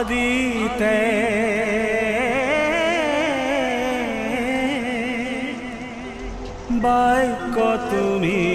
আদিতে বাক্য তুমি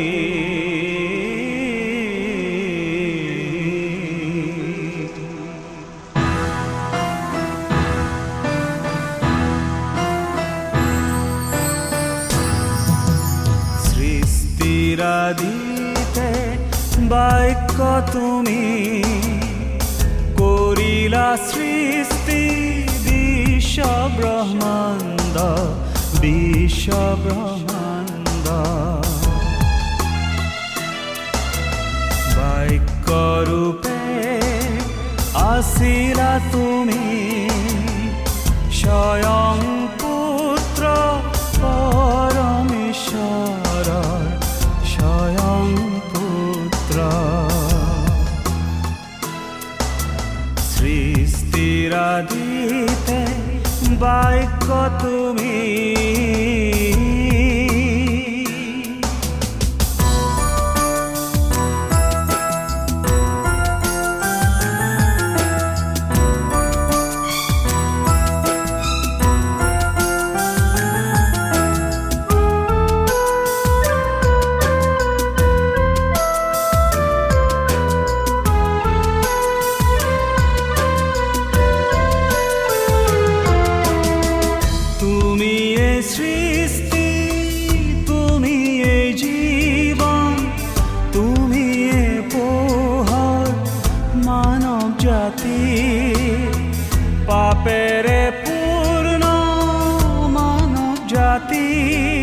বিশ্বব্রহ্মাণ্ড। বাক্যরূপে আসিলা তুমি পাপেৰে পূৰ্ণ মানৱ জাতি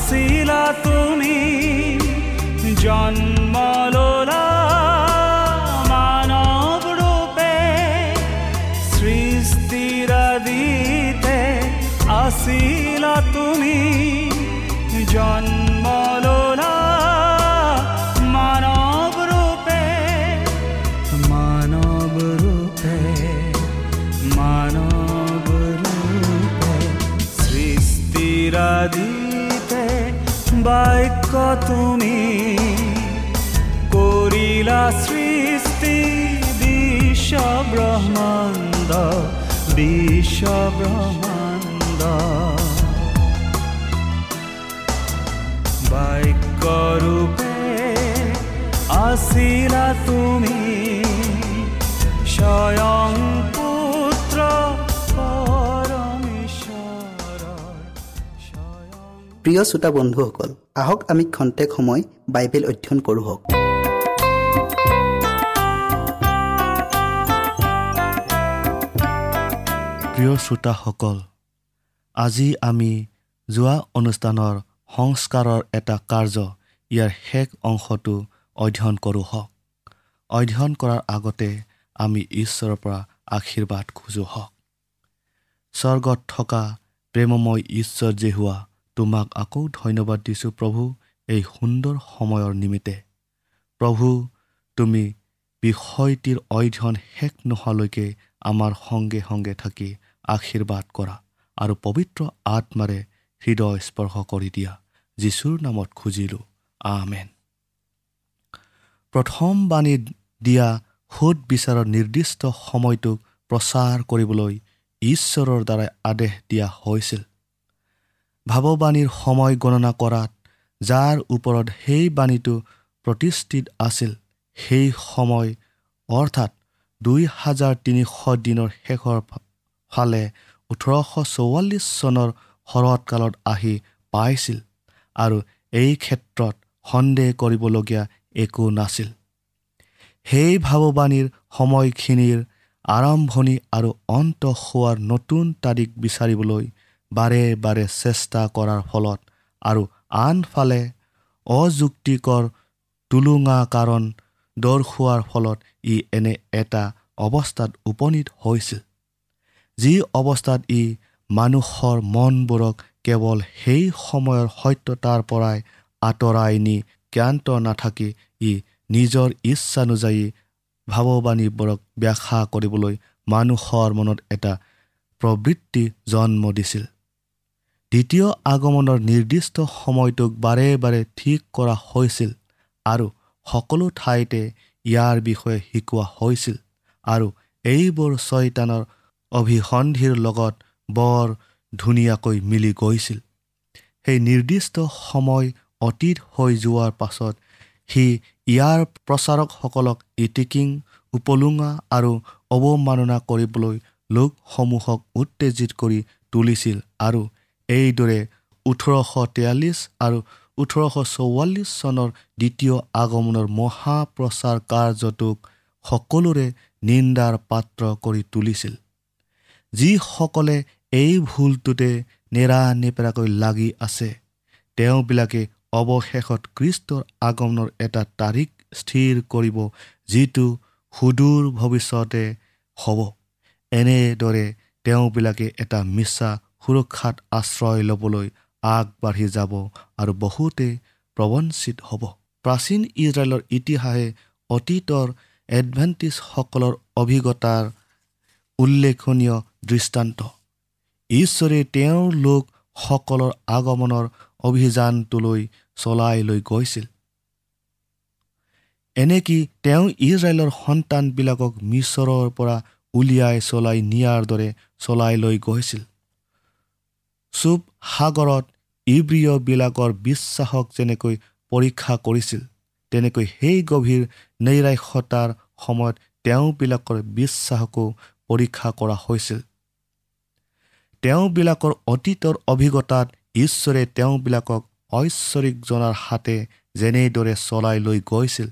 আছিলা তুমি জন্ম তুমি কৰিলা সৃষ্টি বিশ্ব ব্ৰহ্মাণ্ড বিশ্ব ব্ৰহ্মাণ্ড বাক্যৰূপে আছিলা তুমি স্বয়ং প্ৰিয় শ্ৰোতা বন্ধুসকল আহক আমি খন্তেক সময় বাইবেল অধ্যয়ন কৰোঁ প্ৰিয় শ্ৰোতাসকল আজি আমি যোৱা অনুষ্ঠানৰ সংস্কাৰৰ এটা কাৰ্য ইয়াৰ শেষ অংশটো অধ্যয়ন কৰোঁ হওক। অধ্যয়ন কৰাৰ আগতে আমি ঈশ্বৰৰ পৰা আশীৰ্বাদ খোজোঁ হওক। স্বৰ্গত থকা প্ৰেমময় ঈশ্বৰ যে হোৱা তোমাক আকৌ ধন্যবাদ দিছোঁ প্ৰভু এই সুন্দৰ সময়ৰ নিমিত্তে। প্ৰভু তুমি বিষয়টিৰ অধ্যয়ন শেষ নোহোৱালৈকে আমাৰ সংগে সংগে থাকি আশীৰ্বাদ কৰা আৰু পবিত্ৰ আত্মাৰে হৃদয় স্পৰ্শ কৰি দিয়া যীশুৰ নামত খুজিলোঁ। আমেন। প্ৰথম বাণী দিয়া সোধ বিচাৰৰ নিৰ্দিষ্ট সময়টোক প্ৰচাৰ কৰিবলৈ ঈশ্বৰৰ দ্বাৰাই আদেশ দিয়া হৈছিল। ভাৱবাণীৰ সময় গণনা কৰাত যাৰ ওপৰত সেই বাণীটো প্ৰতিষ্ঠিত আছিল সেই সময় অৰ্থাৎ দুই হাজাৰ তিনিশ দিনৰ শেষৰ ফালে ওঠৰশ চৌৱাল্লিছ চনৰ শৰৎকালত আহি পাইছিল আৰু এই ক্ষেত্ৰত সন্দেহ কৰিবলগীয়া একো নাছিল। সেই ভাৱবাণীৰ সময়খিনিৰ আৰম্ভণি আৰু অন্ত হোৱাৰ নতুন তাৰিখ বিচাৰিবলৈ বাৰে বাৰে চেষ্টা কৰাৰ ফলত আৰু আনফালে অযুক্তিকৰ টুলুঙা কাৰণ দৰ্শোৱাৰ ফলত ই এনে এটা অৱস্থাত উপনীত হৈছিল। যি অৱস্থাত ই মানুহৰ মনবোৰক কেৱল সেই সময়ৰ সত্যতাৰ পৰাই আঁতৰাই নি জ্ঞান্ত নাথাকি ই নিজৰ ইচ্ছানুযায়ী ভাৱবাণীবোৰক ব্যাখ্যা কৰিবলৈ মানুহৰ মনত এটা প্ৰবৃত্তি জন্ম দিছিল। দ্বিতীয় আগমনৰ নিৰ্দিষ্ট সময়টোক বাৰে বাৰে ঠিক কৰা হৈছিল আৰু সকলো ঠাইতে ইয়াৰ বিষয়ে শিকোৱা হৈছিল আৰু এইবোৰ ছয়তানৰ অভিসন্ধিৰ লগত বৰ ধুনীয়াকৈ মিলি গৈছিল। সেই নিৰ্দিষ্ট সময় অতীত হৈ যোৱাৰ পাছত সি ইয়াৰ প্ৰচাৰকসকলক ইটিকিং উপলুঙা আৰু অৱমাননা কৰিবলৈ লোকসমূহক উত্তেজিত কৰি তুলিছিল আৰু এইদৰে ওঠৰশ তেয়াল্লিছ আৰু ওঠৰশ চৌৱাল্লিছ চনৰ দ্বিতীয় আগমনৰ মহাপ্ৰচাৰ কাৰ্যটোক সকলোৰে নিন্দাৰ পাত্ৰ কৰি তুলিছিল। যিসকলে এই ভুলটোতে নেৰানেপেৰাকৈ লাগি আছে তেওঁবিলাকে অৱশেষত খ্ৰীষ্টৰ আগমনৰ এটা তাৰিখ স্থিৰ কৰিব যিটো সুদূৰ ভৱিষ্যতে হ'ব। এনেদৰে তেওঁবিলাকে এটা মিছা সুৰক্ষাত আশ্ৰয় ল'বলৈ আগবাঢ়ি যাব আৰু বহুতে প্ৰবঞ্চিত হ'ব। প্ৰাচীন ইজৰাইলৰ ইতিহাসে অতীতৰ এডভেণ্টিছসকলৰ অভিজ্ঞতাৰ উল্লেখনীয় দৃষ্টান্ত। ঈশ্বৰে তেওঁৰ লোকসকলৰ আগমনৰ অভিযানটোলৈ চলাই লৈ গৈছিল। এনেকি তেওঁ ইজৰাইলৰ সন্তানবিলাকক মিছৰৰ পৰা উলিয়াই চলাই নিয়াৰ দৰে চলাই লৈ গৈছিল। চুপ সাগৰত ইব্ৰিয়বিলাকৰ বিশ্বাসক যেনেকৈ পৰীক্ষা কৰিছিল তেনেকৈ সেই গভীৰ নৈৰাশ্যতাৰ সময়ত তেওঁবিলাকৰ বিশ্বাসকো পৰীক্ষা কৰা হৈছিল। তেওঁবিলাকৰ অতীতৰ অভিজ্ঞতাত ঈশ্বৰে তেওঁবিলাকক ঐশ্বৰিকজনাৰ হাতে যেনেদৰে চলাই লৈ গৈছিল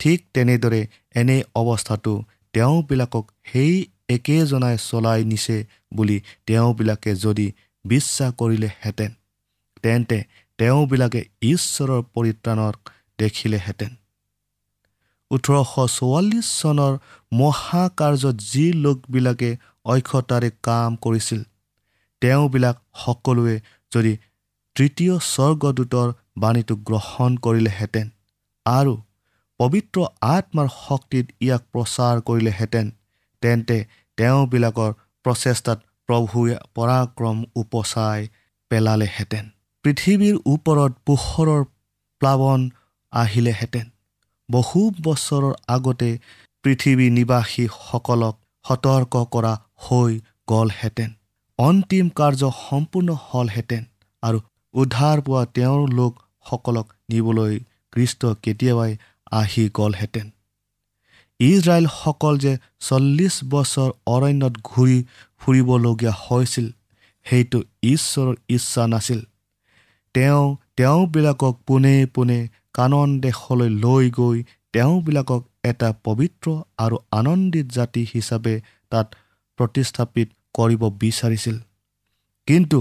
ঠিক তেনেদৰে এনে অৱস্থাটো তেওঁবিলাকক সেই একেজনাই চলাই নিছে বুলি তেওঁবিলাকে যদি বিশ্বাস কৰিলেহেঁতেন। তেন্তে তেওঁবিলাকে ঈশ্বৰৰ পৰিত্ৰাণক দেখিলেহেঁতেন। ওঠৰশ চৌৱাল্লিছ চনৰ মহাকাৰ্যত যি লোকবিলাকে অক্ষতাৰে কাম কৰিছিল তেওঁবিলাক সকলোৱে যদি তৃতীয় স্বৰ্গদূতৰ বাণীটো গ্ৰহণ কৰিলেহেঁতেন আৰু পবিত্ৰ আত্মাৰ শক্তিত ইয়াক প্ৰচাৰ কৰিলেহেঁতেন তেন্তে তেওঁবিলাকৰ প্ৰচেষ্টাত প্ৰভুৱে পৰাক্ৰম উপচাই পেলালেহেঁতেন। পৃথিৱীৰ ওপৰত পোহৰৰ প্লাৱন আহিলেহেঁতেন। বহু বছৰৰ আগতে পৃথিৱী নিবাসীসকলক সতৰ্ক কৰা হৈ গ'লহেঁতেন। অন্তিম কাৰ্য সম্পূৰ্ণ হ'লহেঁতেন আৰু উদ্ধাৰ পোৱা তেওঁৰ লোকসকলক নিবলৈ কৃষ্ট কেতিয়াবাই আহি গ'লহেঁতেন। ইজৰাইলসকল যে চল্লিছ বছৰ অৰণ্যত ঘূৰি ফুৰিবলগীয়া হৈছিল সেইটো ঈশ্বৰৰ ইচ্ছা নাছিল। তেওঁ তেওঁবিলাকক পোনে পোনে কানন দেশলৈ লৈ গৈ তেওঁবিলাকক এটা পবিত্ৰ আৰু আনন্দিত জাতি হিচাপে তাত প্ৰতিস্থাপিত কৰিব বিচাৰিছিল। কিন্তু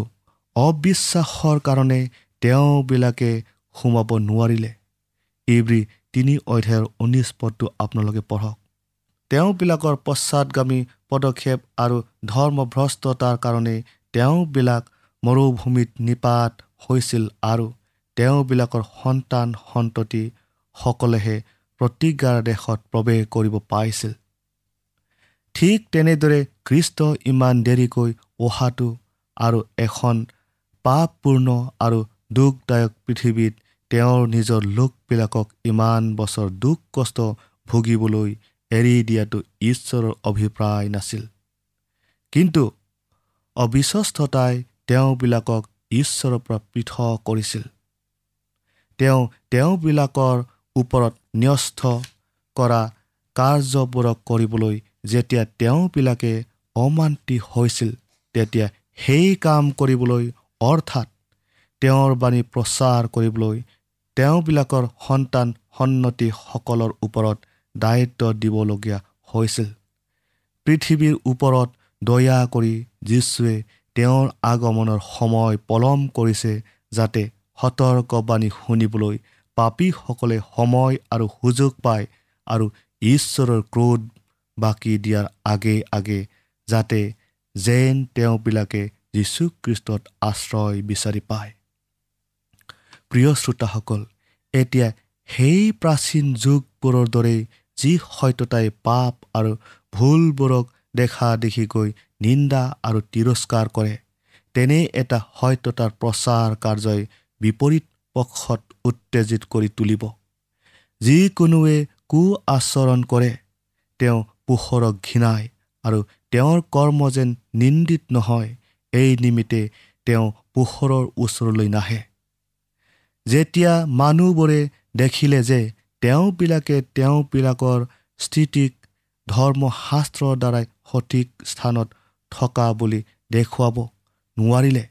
অবিশ্বাসৰ কাৰণে তেওঁবিলাকে সোমাব নোৱাৰিলে। ইব্ৰী তিনি অধ্যায়ৰ ঊনৈছ পদটো আপোনালোকে পঢ়ক। তেওঁবিলাকৰ পশ্চাদগামী পদক্ষেপ আৰু ধৰ্মভ্ৰষ্টতাৰ কাৰণে তেওঁবিলাক মৰুভূমিত নিপাত হৈছিল আৰু তেওঁবিলাকৰ সন্তান সন্ততিসকলেহে প্ৰতিজ্ঞাৰ দেশত প্ৰৱেশ কৰিব পাইছিল। ঠিক তেনেদৰে খ্ৰীষ্ট ইমান দেৰিকৈ অহাটো আৰু এখন পাপপূৰ্ণ আৰু দুখদায়ক পৃথিৱীত তেওঁৰ নিজৰ লোকবিলাকক ইমান বছৰ দুখ কষ্ট ভুগিবলৈ এৰি দিয়াটো ঈশ্বৰৰ অভিপ্ৰায় নাছিল। কিন্তু অবিশ্বস্ততাই তেওঁবিলাকক ঈশ্বৰৰ পৰা পৃথক কৰিছিল। তেওঁ তেওঁবিলাকৰ ওপৰত ন্যস্ত কৰা কাৰ্যবোৰক কৰিবলৈ যেতিয়া তেওঁবিলাকে অমান্তি হৈছিল তেতিয়া সেই কাম কৰিবলৈ অৰ্থাৎ তেওঁৰ বাণী প্ৰচাৰ কৰিবলৈ তেওঁবিলাকৰ সন্তান সন্নতিসকলৰ ওপৰত দায়িত্ব দিবলগীয়া হৈছিল। পৃথিৱীৰ ওপৰত দয়া কৰি যীশুৱে তেওঁৰ আগমনৰ সময় পলম কৰিছে যাতে সতৰ্কবাণী শুনিবলৈ পাপীসকলে সময় আৰু সুযোগ পায় আৰু ঈশ্বৰৰ ক্ৰোধ বাকী দিয়াৰ আগে আগে যাতে যেন তেওঁবিলাকে যীশুখ্ৰীষ্টত আশ্ৰয় বিচাৰি পায়। প্ৰিয় শ্ৰোতাসকল এতিয়া সেই প্ৰাচীন যুগবোৰৰ দৰেই যি সত্যতাই পাপ আৰু ভুলবোৰক দেখা দেখিকৈ নিন্দা আৰু তিৰস্কাৰ কৰে তেনে এটা সত্যতাৰ প্ৰচাৰ কাৰ্যই বিপৰীত পক্ষত উত্তেজিত কৰি তুলিব। যিকোনোৱে কু আচৰণ কৰে তেওঁ পোহৰক ঘৃণায় আৰু তেওঁৰ কৰ্ম যেন নিন্দিত নহয় এই নিমিত্তে তেওঁ পোহৰৰ ওচৰলৈ নাহে। যেতিয়া মানুহবোৰে দেখিলে যে তেওঁবিলাকে তেওঁবিলাকৰ স্থিতিক ধৰ্মশাস্ত্ৰৰ দ্বাৰাই সঠিক স্থানত থকা বুলি দেখুৱাব নোৱাৰিলে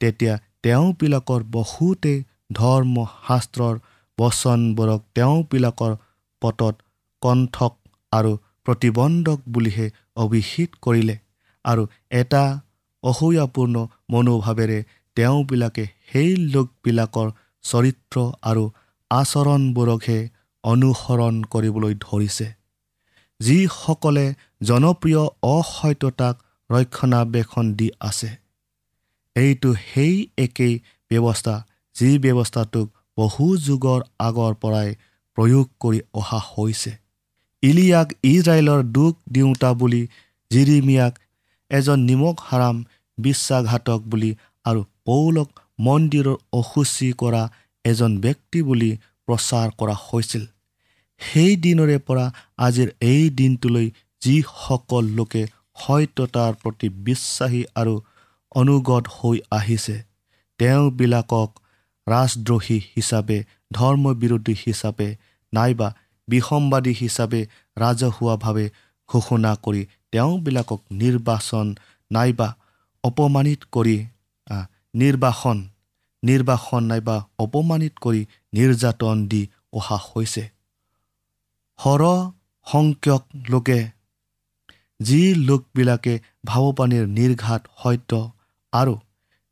তেতিয়া তেওঁবিলাকৰ বহুতে ধৰ্মশাস্ত্ৰৰ বচনবোৰক তেওঁবিলাকৰ পটত কণ্ঠক আৰু প্ৰতিবন্ধক বুলিহে অভিহিত কৰিলে আৰু এটা অসূয়াপূৰ্ণ মনোভাৱেৰে তেওঁবিলাকে সেই লোকবিলাকৰ চৰিত্ৰ আৰু আচৰণবোৰকহে অনুসৰণ কৰিবলৈ ধৰিছে। যিসকলে জনপ্ৰিয় অসত্যতাক ৰক্ষণাবেক্ষণ দি আছে এইটো সেই একেই ব্যৱস্থা যি ব্যৱস্থাটোক বহু যুগৰ আগৰ পৰাই প্ৰয়োগ কৰি অহা হৈছে। ইলিয়াক ইজৰাইলৰ দুখ দিওঁতা বুলি জিৰিমিয়াক এজন নিমখ হাৰাম বিশ্বাসঘাতক বুলি আৰু পৌলক মন্দিৰৰ অসুচি কৰা এজন ব্যক্তি বুলি প্ৰচাৰ কৰা হৈছিল। সেই দিনৰে পৰা আজিৰ এই দিনটোলৈ যিসকল লোকে সত্যতাৰ প্ৰতি বিশ্বাসী আৰু অনুগত হৈ আহিছে তেওঁবিলাকক ৰাজদ্ৰোহী হিচাপে ধৰ্মবিৰোধী হিচাপে নাইবা বিসম্বাদী হিচাপে ৰাজহুৱাভাৱে ঘোষণা কৰি তেওঁবিলাকক নিৰ্বাচন নাইবা অপমানিত কৰি নিৰ্বাসন নিৰ্বাসন নাইবা অপমানিত কৰি নিৰ্যাতন দি অহা হৈছে। সৰহ সংখ্যক লোকে যি লোকবিলাকে ভাৱপানীৰ নিৰ্ঘাত সত্য আৰু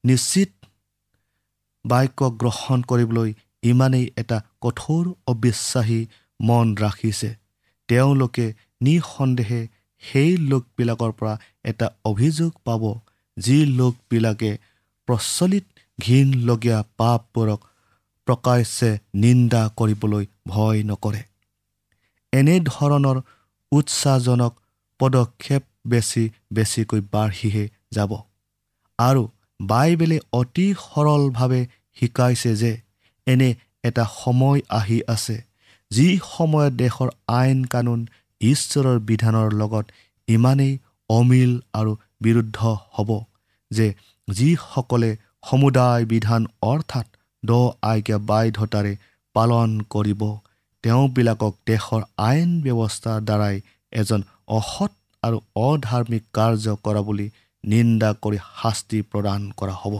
নিশ্চিত বাক্য গ্ৰহণ কৰিবলৈ ইমানেই এটা কঠোৰ অবিশ্বাসী মন ৰাখিছে তেওঁলোকে নিঃসন্দেহে সেই লোকবিলাকৰ পৰা এটা অভিযোগ পাব যি লোকবিলাকে প্ৰচলিত ঘীনলগীয়া পাপবোৰক প্ৰকাশ্যে নিন্দা কৰিবলৈ ভয় নকৰে। এনেধৰণৰ উৎসাহজনক পদক্ষেপ বেছি বেছিকৈ বাঢ়িহে যাব। আৰু বাইবেলে অতি সৰলভাৱে শিকাইছে যে এনে এটা সময় আহি আছে যি সময়ত দেশৰ আইন কানুন ঈশ্বৰৰ বিধানৰ লগত ইমানেই অমিল আৰু বিৰুদ্ধ হ'ব যে যিসকলে সমুদায় বিধান অৰ্থাৎ দ আজ্ঞা বাধ্যতাৰে পালন কৰিব তেওঁবিলাকক দেশৰ আইন ব্যৱস্থাৰ দ্বাৰাই এজন অসৎ আৰু অধাৰ্মিক কাৰ্য কৰা বুলি নিন্দা কৰি শাস্তি প্ৰদান কৰা হ'ব।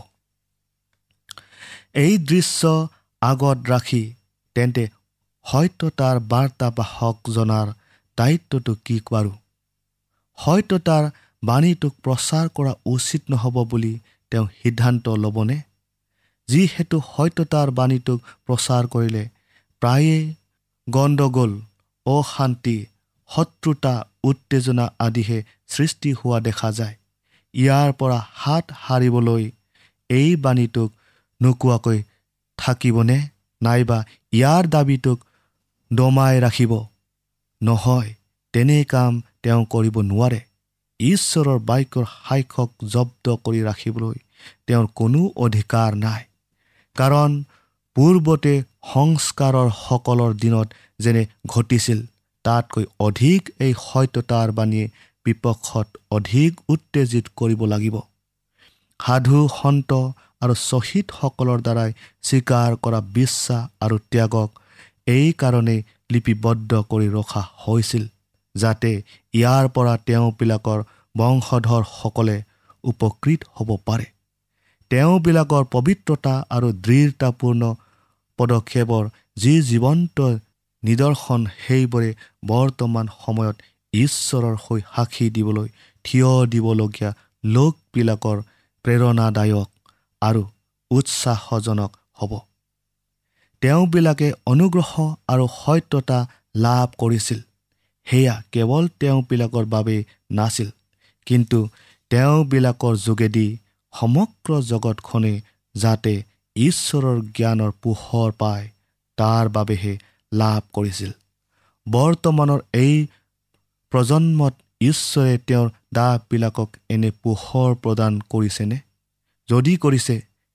এই দৃশ্য আগত ৰাখি তেন্তে সত্যতাৰ বাৰ্তাবাহকজনাৰ দায়িত্বটো কি বাৰু সত্যতাৰ বাণীটোক প্ৰচাৰ কৰা উচিত নহ'ব বুলি তেওঁ সিদ্ধান্ত ল'বনে? যিহেতু সত্যতাৰ বাণীটোক প্ৰচাৰ কৰিলে প্ৰায়ে গণ্ডগোল অশান্তি শত্ৰুতা উত্তেজনা আদিহে সৃষ্টি হোৱা দেখা যায়। ইয়াৰ পৰা হাত সাৰিবলৈ এই বাণীটোক নোকোৱাকৈ থাকিবনে? নাইবা ইয়াৰ দাবীটোক দমাই ৰাখিব? নহয় তেনে কাম তেওঁ কৰিব নোৱাৰে। ঈশ্বৰৰ বাক্যৰ সাক্ষক জব্দ কৰি ৰাখিবলৈ তেওঁৰ কোনো অধিকাৰ নাই। কাৰণ পূৰ্বতে সংস্কাৰৰ সকলৰ দিনত যেনে ঘটিছিল তাতকৈ অধিক এই সত্যতাৰ বাণীয়ে বিপক্ষত অধিক উত্তেজিত কৰিব লাগিব। সাধু সন্ত আৰু শ্বহীদসকলৰ দ্বাৰাই স্বীকাৰ কৰা বিশ্বাস আৰু ত্যাগক এইকাৰণেই লিপিবদ্ধ কৰি ৰখা হৈছিল। যাতে ইয়াৰ পৰা তেওঁবিলাকৰ বংশধৰসকলে উপকৃত হ'ব পাৰে। তেওঁবিলাকৰ পবিত্ৰতা আৰু দৃঢ়তাপূৰ্ণ পদক্ষেপৰ যি জীৱন্ত নিদৰ্শন সেইবোৰে বৰ্তমান সময়ত ঈশ্বৰৰ হৈ সাক্ষী দিবলৈ থিয় দিবলগীয়া লোকবিলাকৰ প্ৰেৰণাদায়ক আৰু উৎসাহজনক হ'ব। তেওঁবিলাকে অনুগ্ৰহ আৰু সত্যতা লাভ কৰিছিল। সেয়া কেৱল তেওঁবিলাকৰ বাবেই নাছিল। কিন্তু তেওঁবিলাকৰ যোগেদি সমগ্ৰ জগতখনে যাতে ঈশ্বৰৰ জ্ঞানৰ পোহৰ পায় তাৰ বাবেহে লাভ কৰিছিল। বৰ্তমানৰ এই প্ৰজন্মত ঈশ্বৰে তেওঁৰ দাহবিলাকক এনে পোহৰ প্ৰদান কৰিছেনে? যদি কৰিছে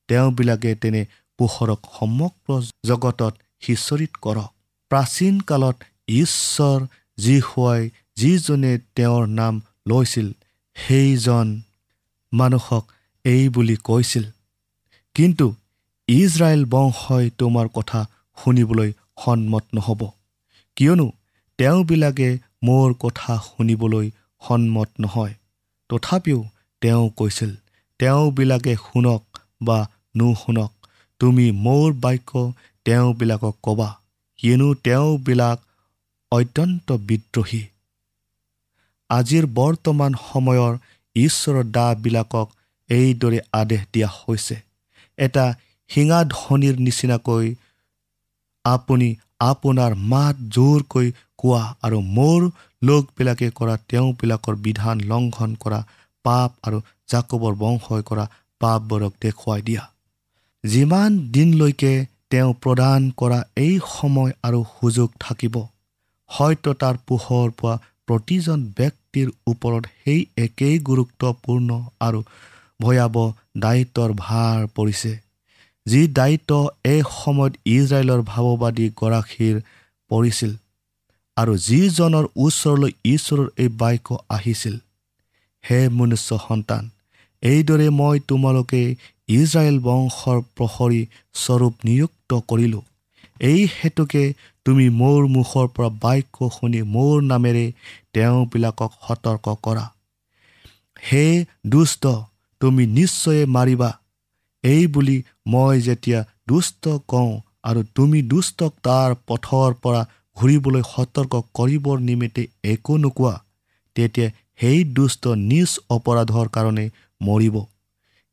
তেওঁবিলাকে তেনে পোহৰক সমগ্ৰ জগতত সিঁচৰিত কৰক। প্ৰাচীন কালত ঈশ্বৰ যি হোৱাই যিজনে তেওঁৰ নাম লৈছিল সেইজন মানুহক এই বুলি কৈছিল। কিন্তু ইজৰাইল বংশই তোমাৰ কথা শুনিবলৈ সন্মত নহ'ব। কিয়নো তেওঁবিলাকে মোৰ কথা শুনিবলৈ সন্মত নহয়। তথাপিও তেওঁ কৈছিল তেওঁবিলাকে শুনক বা নুশুনক। তুমি মোৰ বাক্য তেওঁবিলাকক ক'বা। কিয়নো তেওঁবিলাক অত্যন্ত বিদ্ৰোহী। আজিৰ বৰ্তমান সময়ৰ ঈশ্বৰৰ দাবিলাকক এইদৰে আদেশ দিয়া হৈছে। এটা শিঙাধ্বনিৰ নিচিনাকৈ আপুনি আপোনাৰ মাত জোৰকৈ কোৱা আৰু মোৰ লোকবিলাকে কৰা তেওঁবিলাকৰ বিধান লংঘন কৰা পাপ আৰু জাকবৰ বংশই কৰা পাপবোৰক দেখুৱাই দিয়া। যিমান দিনলৈকে তেওঁ প্ৰদান কৰা এই সময় আৰু সুযোগ থাকিব সত্যতাৰ পোহৰ পোৱা প্ৰতিজন ব্যক্তিৰ ওপৰত সেই একেই গুৰুত্বপূৰ্ণ আৰু ভয়াৱহ দায়িত্বৰ ভাৰ পৰিছে যি দায়িত্ব এই সময়ত ইজৰাইলৰ ভাৱবাদী গৰাকীৰ পৰিছিল আৰু যিজনৰ ওচৰলৈ ঈশ্বৰৰ এই বাক্য আহিছিল হে মনুষ্য সন্তান এইদৰে মই তোমালোকে ইজৰাইল বংশৰ প্ৰহৰী স্বৰূপ নিযুক্ত কৰিলোঁ। এই হেতুকে তুমি মোৰ মুখৰ পৰা বাক্য শুনি মোৰ নামেৰে তেওঁবিলাকক সতৰ্ক কৰা। হে দুষ্ট তুমি নিশ্চয়ে মাৰিবা। এই বুলি মই যেতিয়া দুষ্ট কওঁ আৰু তুমি দুষ্টক তাৰ পথৰ পৰা ঘূৰিবলৈ সতৰ্ক কৰিবৰ নিমিত্তে একো নোকোৱা তেতিয়া সেই দুষ্ট নিজ অপৰাধৰ কাৰণে মৰিব।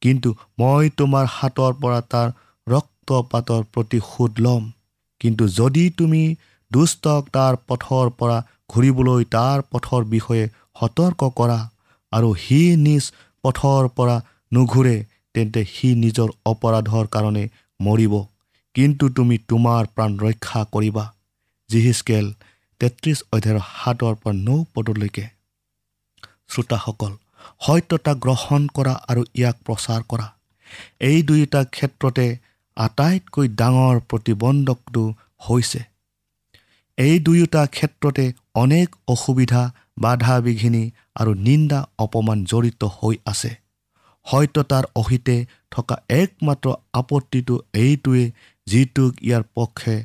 কিন্তু মই তোমাৰ হাতৰ পৰা তাৰ ৰক্তপাতৰ প্ৰতিশোধ ল'ম। কিন্তু যদি তুমি দুষ্টক তাৰ পথৰ পৰা ঘূৰিবলৈ তাৰ পথৰ বিষয়ে সতৰ্ক কৰা আৰু সি নিজ পথৰ পৰা নুঘূৰে তেন্তে সি নিজৰ অপৰাধৰ কাৰণে মৰিব। কিন্তু তুমি তোমাৰ প্ৰাণ ৰক্ষা কৰিবা। জিহিচকেল তেত্ৰিছ অধ্যায়ৰ সাতৰ পৰা নৌ পদলৈকে। শ্ৰোতাসকল সত্যতা গ্ৰহণ কৰা আৰু ইয়াক প্ৰচাৰ কৰা। এই দুয়োটা ক্ষেত্ৰতে আটাইতকৈ ডাঙৰ প্ৰতিবন্ধকটো হৈছে। এই দুয়োটা ক্ষেত্ৰতে অনেক অসুবিধা বাধা বিঘিনি আৰু নিন্দা অপমান জড়িত হৈ আছে। সত্যতাৰ অহিতে থকা একমাত্ৰ আপত্তিটো এইটোৱে যিটোক ইয়াৰ পক্ষে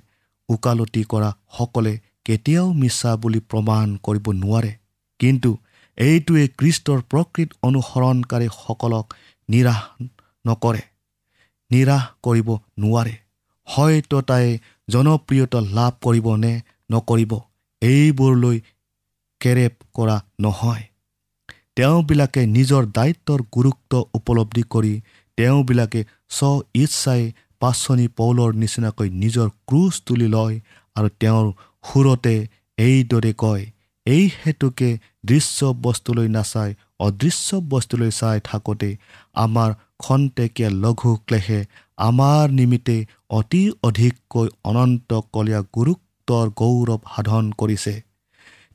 ওকালতি কৰা সকলে কেতিয়াও মিছা বুলি প্ৰমাণ কৰিব নোৱাৰে। কিন্তু এইটোৱে খ্ৰীষ্টৰ প্ৰকৃত অনুসৰণকাৰীসকলক নিৰাশ নকৰে। নিৰাশ কৰিব নোৱাৰে। সত্যতাই জনপ্ৰিয়তা লাভ কৰিব নে নকৰিব এইবোৰলৈ কেৰেপ কৰা নহয়। তেওঁবিলাকে নিজৰ দায়িত্বৰ গুৰুত্ব উপলব্ধি কৰি তেওঁবিলাকে স্ব ইচ্ছাই পাচনি পৌলৰ নিচিনাকৈ নিজৰ ক্ৰুজ তুলি লয় আৰু তেওঁৰ সুৰতে এইদৰে কয় এই হেতুকে দৃশ্য বস্তুলৈ নাচাই অদৃশ্য বস্তুলৈ চাই থাকোঁতে আমাৰ খন্তেকীয়া লঘু ক্লেশে আমাৰ নিমিত্তে অতি অধিককৈ অনন্ত কলীয়া গুৰুত্বৰ গৌৰৱ সাধন কৰিছে।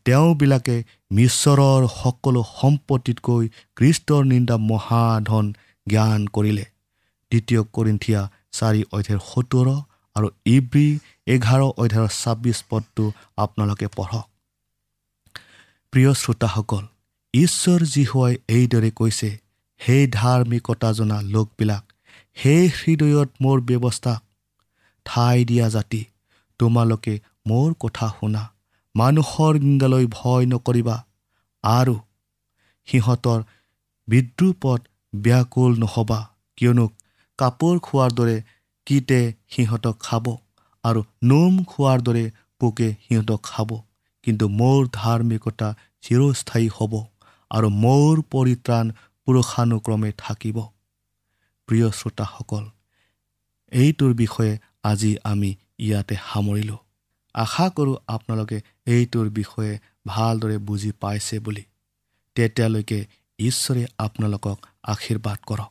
তেওঁবিলাকে মিশ্বৰৰ সকলো সম্পত্তিতকৈ কৃষ্টৰ নিন্দা মহাধন জ্ঞান কৰিলে। দ্বিতীয় কৰিন্থিয়া চাৰি অধ্যায়ৰ সত্তৰ আৰু ইব্ৰী এঘাৰ অধ্যায়ৰ ছাব্বিছ পদটো আপোনালোকে পঢ়ক। প্ৰিয় শ্ৰোতাসকল ঈশ্বৰ জীহুৱাই এইদৰে কৈছে সেই ধাৰ্মিকতা জনা লোকবিলাক সেই হৃদয়ত মোৰ ব্যৱস্থা। ঠাই দিয়া জাতি তোমালোকে মোৰ কথা শুনা মানুহৰ নিন্দালৈ ভয় নকৰিবা। আৰু সিহঁতৰ বিদ্ৰুপত ব্যাকুল নহ'বা কিয়নো কাপোৰ খোৱাৰ দৰে কীটে সিহঁতক খাব আৰু নোম খোৱাৰ দৰে পোকে সিহঁতক খাব। কিন্তু মোৰ ধাৰ্মিকতা চিৰস্থায়ী হ'ব আৰু মোৰ পৰিত্ৰাণ পুৰুষানুক্ৰমে থাকিব। প্ৰিয় শ্ৰোতাসকল এইটোৰ বিষয়ে আজি আমি ইয়াতে সামৰিলোঁ। আশা কৰোঁ আপোনালোকে এইটোৰ বিষয়ে ভালদৰে বুজি পাইছে বুলি। তেতিয়ালৈকে ঈশ্বৰে আপোনালোকক আশীৰ্বাদ কৰক।